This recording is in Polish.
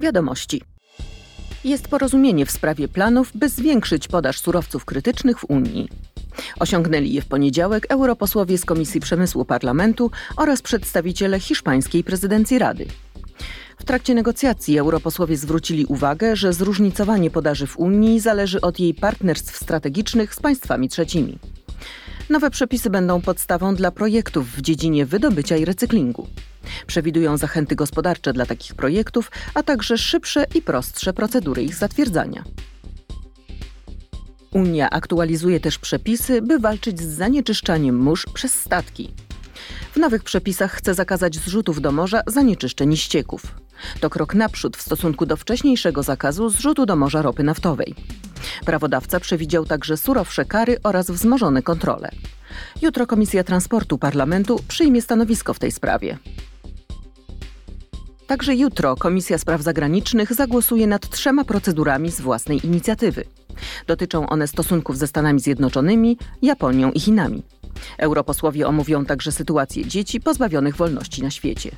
Wiadomości. Jest porozumienie w sprawie planów, by zwiększyć podaż surowców krytycznych w Unii. Osiągnęli je w poniedziałek europosłowie z Komisji Przemysłu Parlamentu oraz przedstawiciele hiszpańskiej prezydencji Rady. W trakcie negocjacji europosłowie zwrócili uwagę, że zróżnicowanie podaży w Unii zależy od jej partnerstw strategicznych z państwami trzecimi. Nowe przepisy będą podstawą dla projektów w dziedzinie wydobycia i recyklingu. Przewidują zachęty gospodarcze dla takich projektów, a także szybsze i prostsze procedury ich zatwierdzania. Unia aktualizuje też przepisy, by walczyć z zanieczyszczaniem mórz przez statki. W nowych przepisach chce zakazać zrzutów do morza zanieczyszczeń ścieków. To krok naprzód w stosunku do wcześniejszego zakazu zrzutu do morza ropy naftowej. Prawodawca przewidział także surowsze kary oraz wzmożone kontrole. Jutro Komisja Transportu Parlamentu przyjmie stanowisko w tej sprawie. Także jutro Komisja Spraw Zagranicznych zagłosuje nad trzema procedurami z własnej inicjatywy. Dotyczą one stosunków ze Stanami Zjednoczonymi, Japonią i Chinami. Europosłowie omówią także sytuację dzieci pozbawionych wolności na świecie.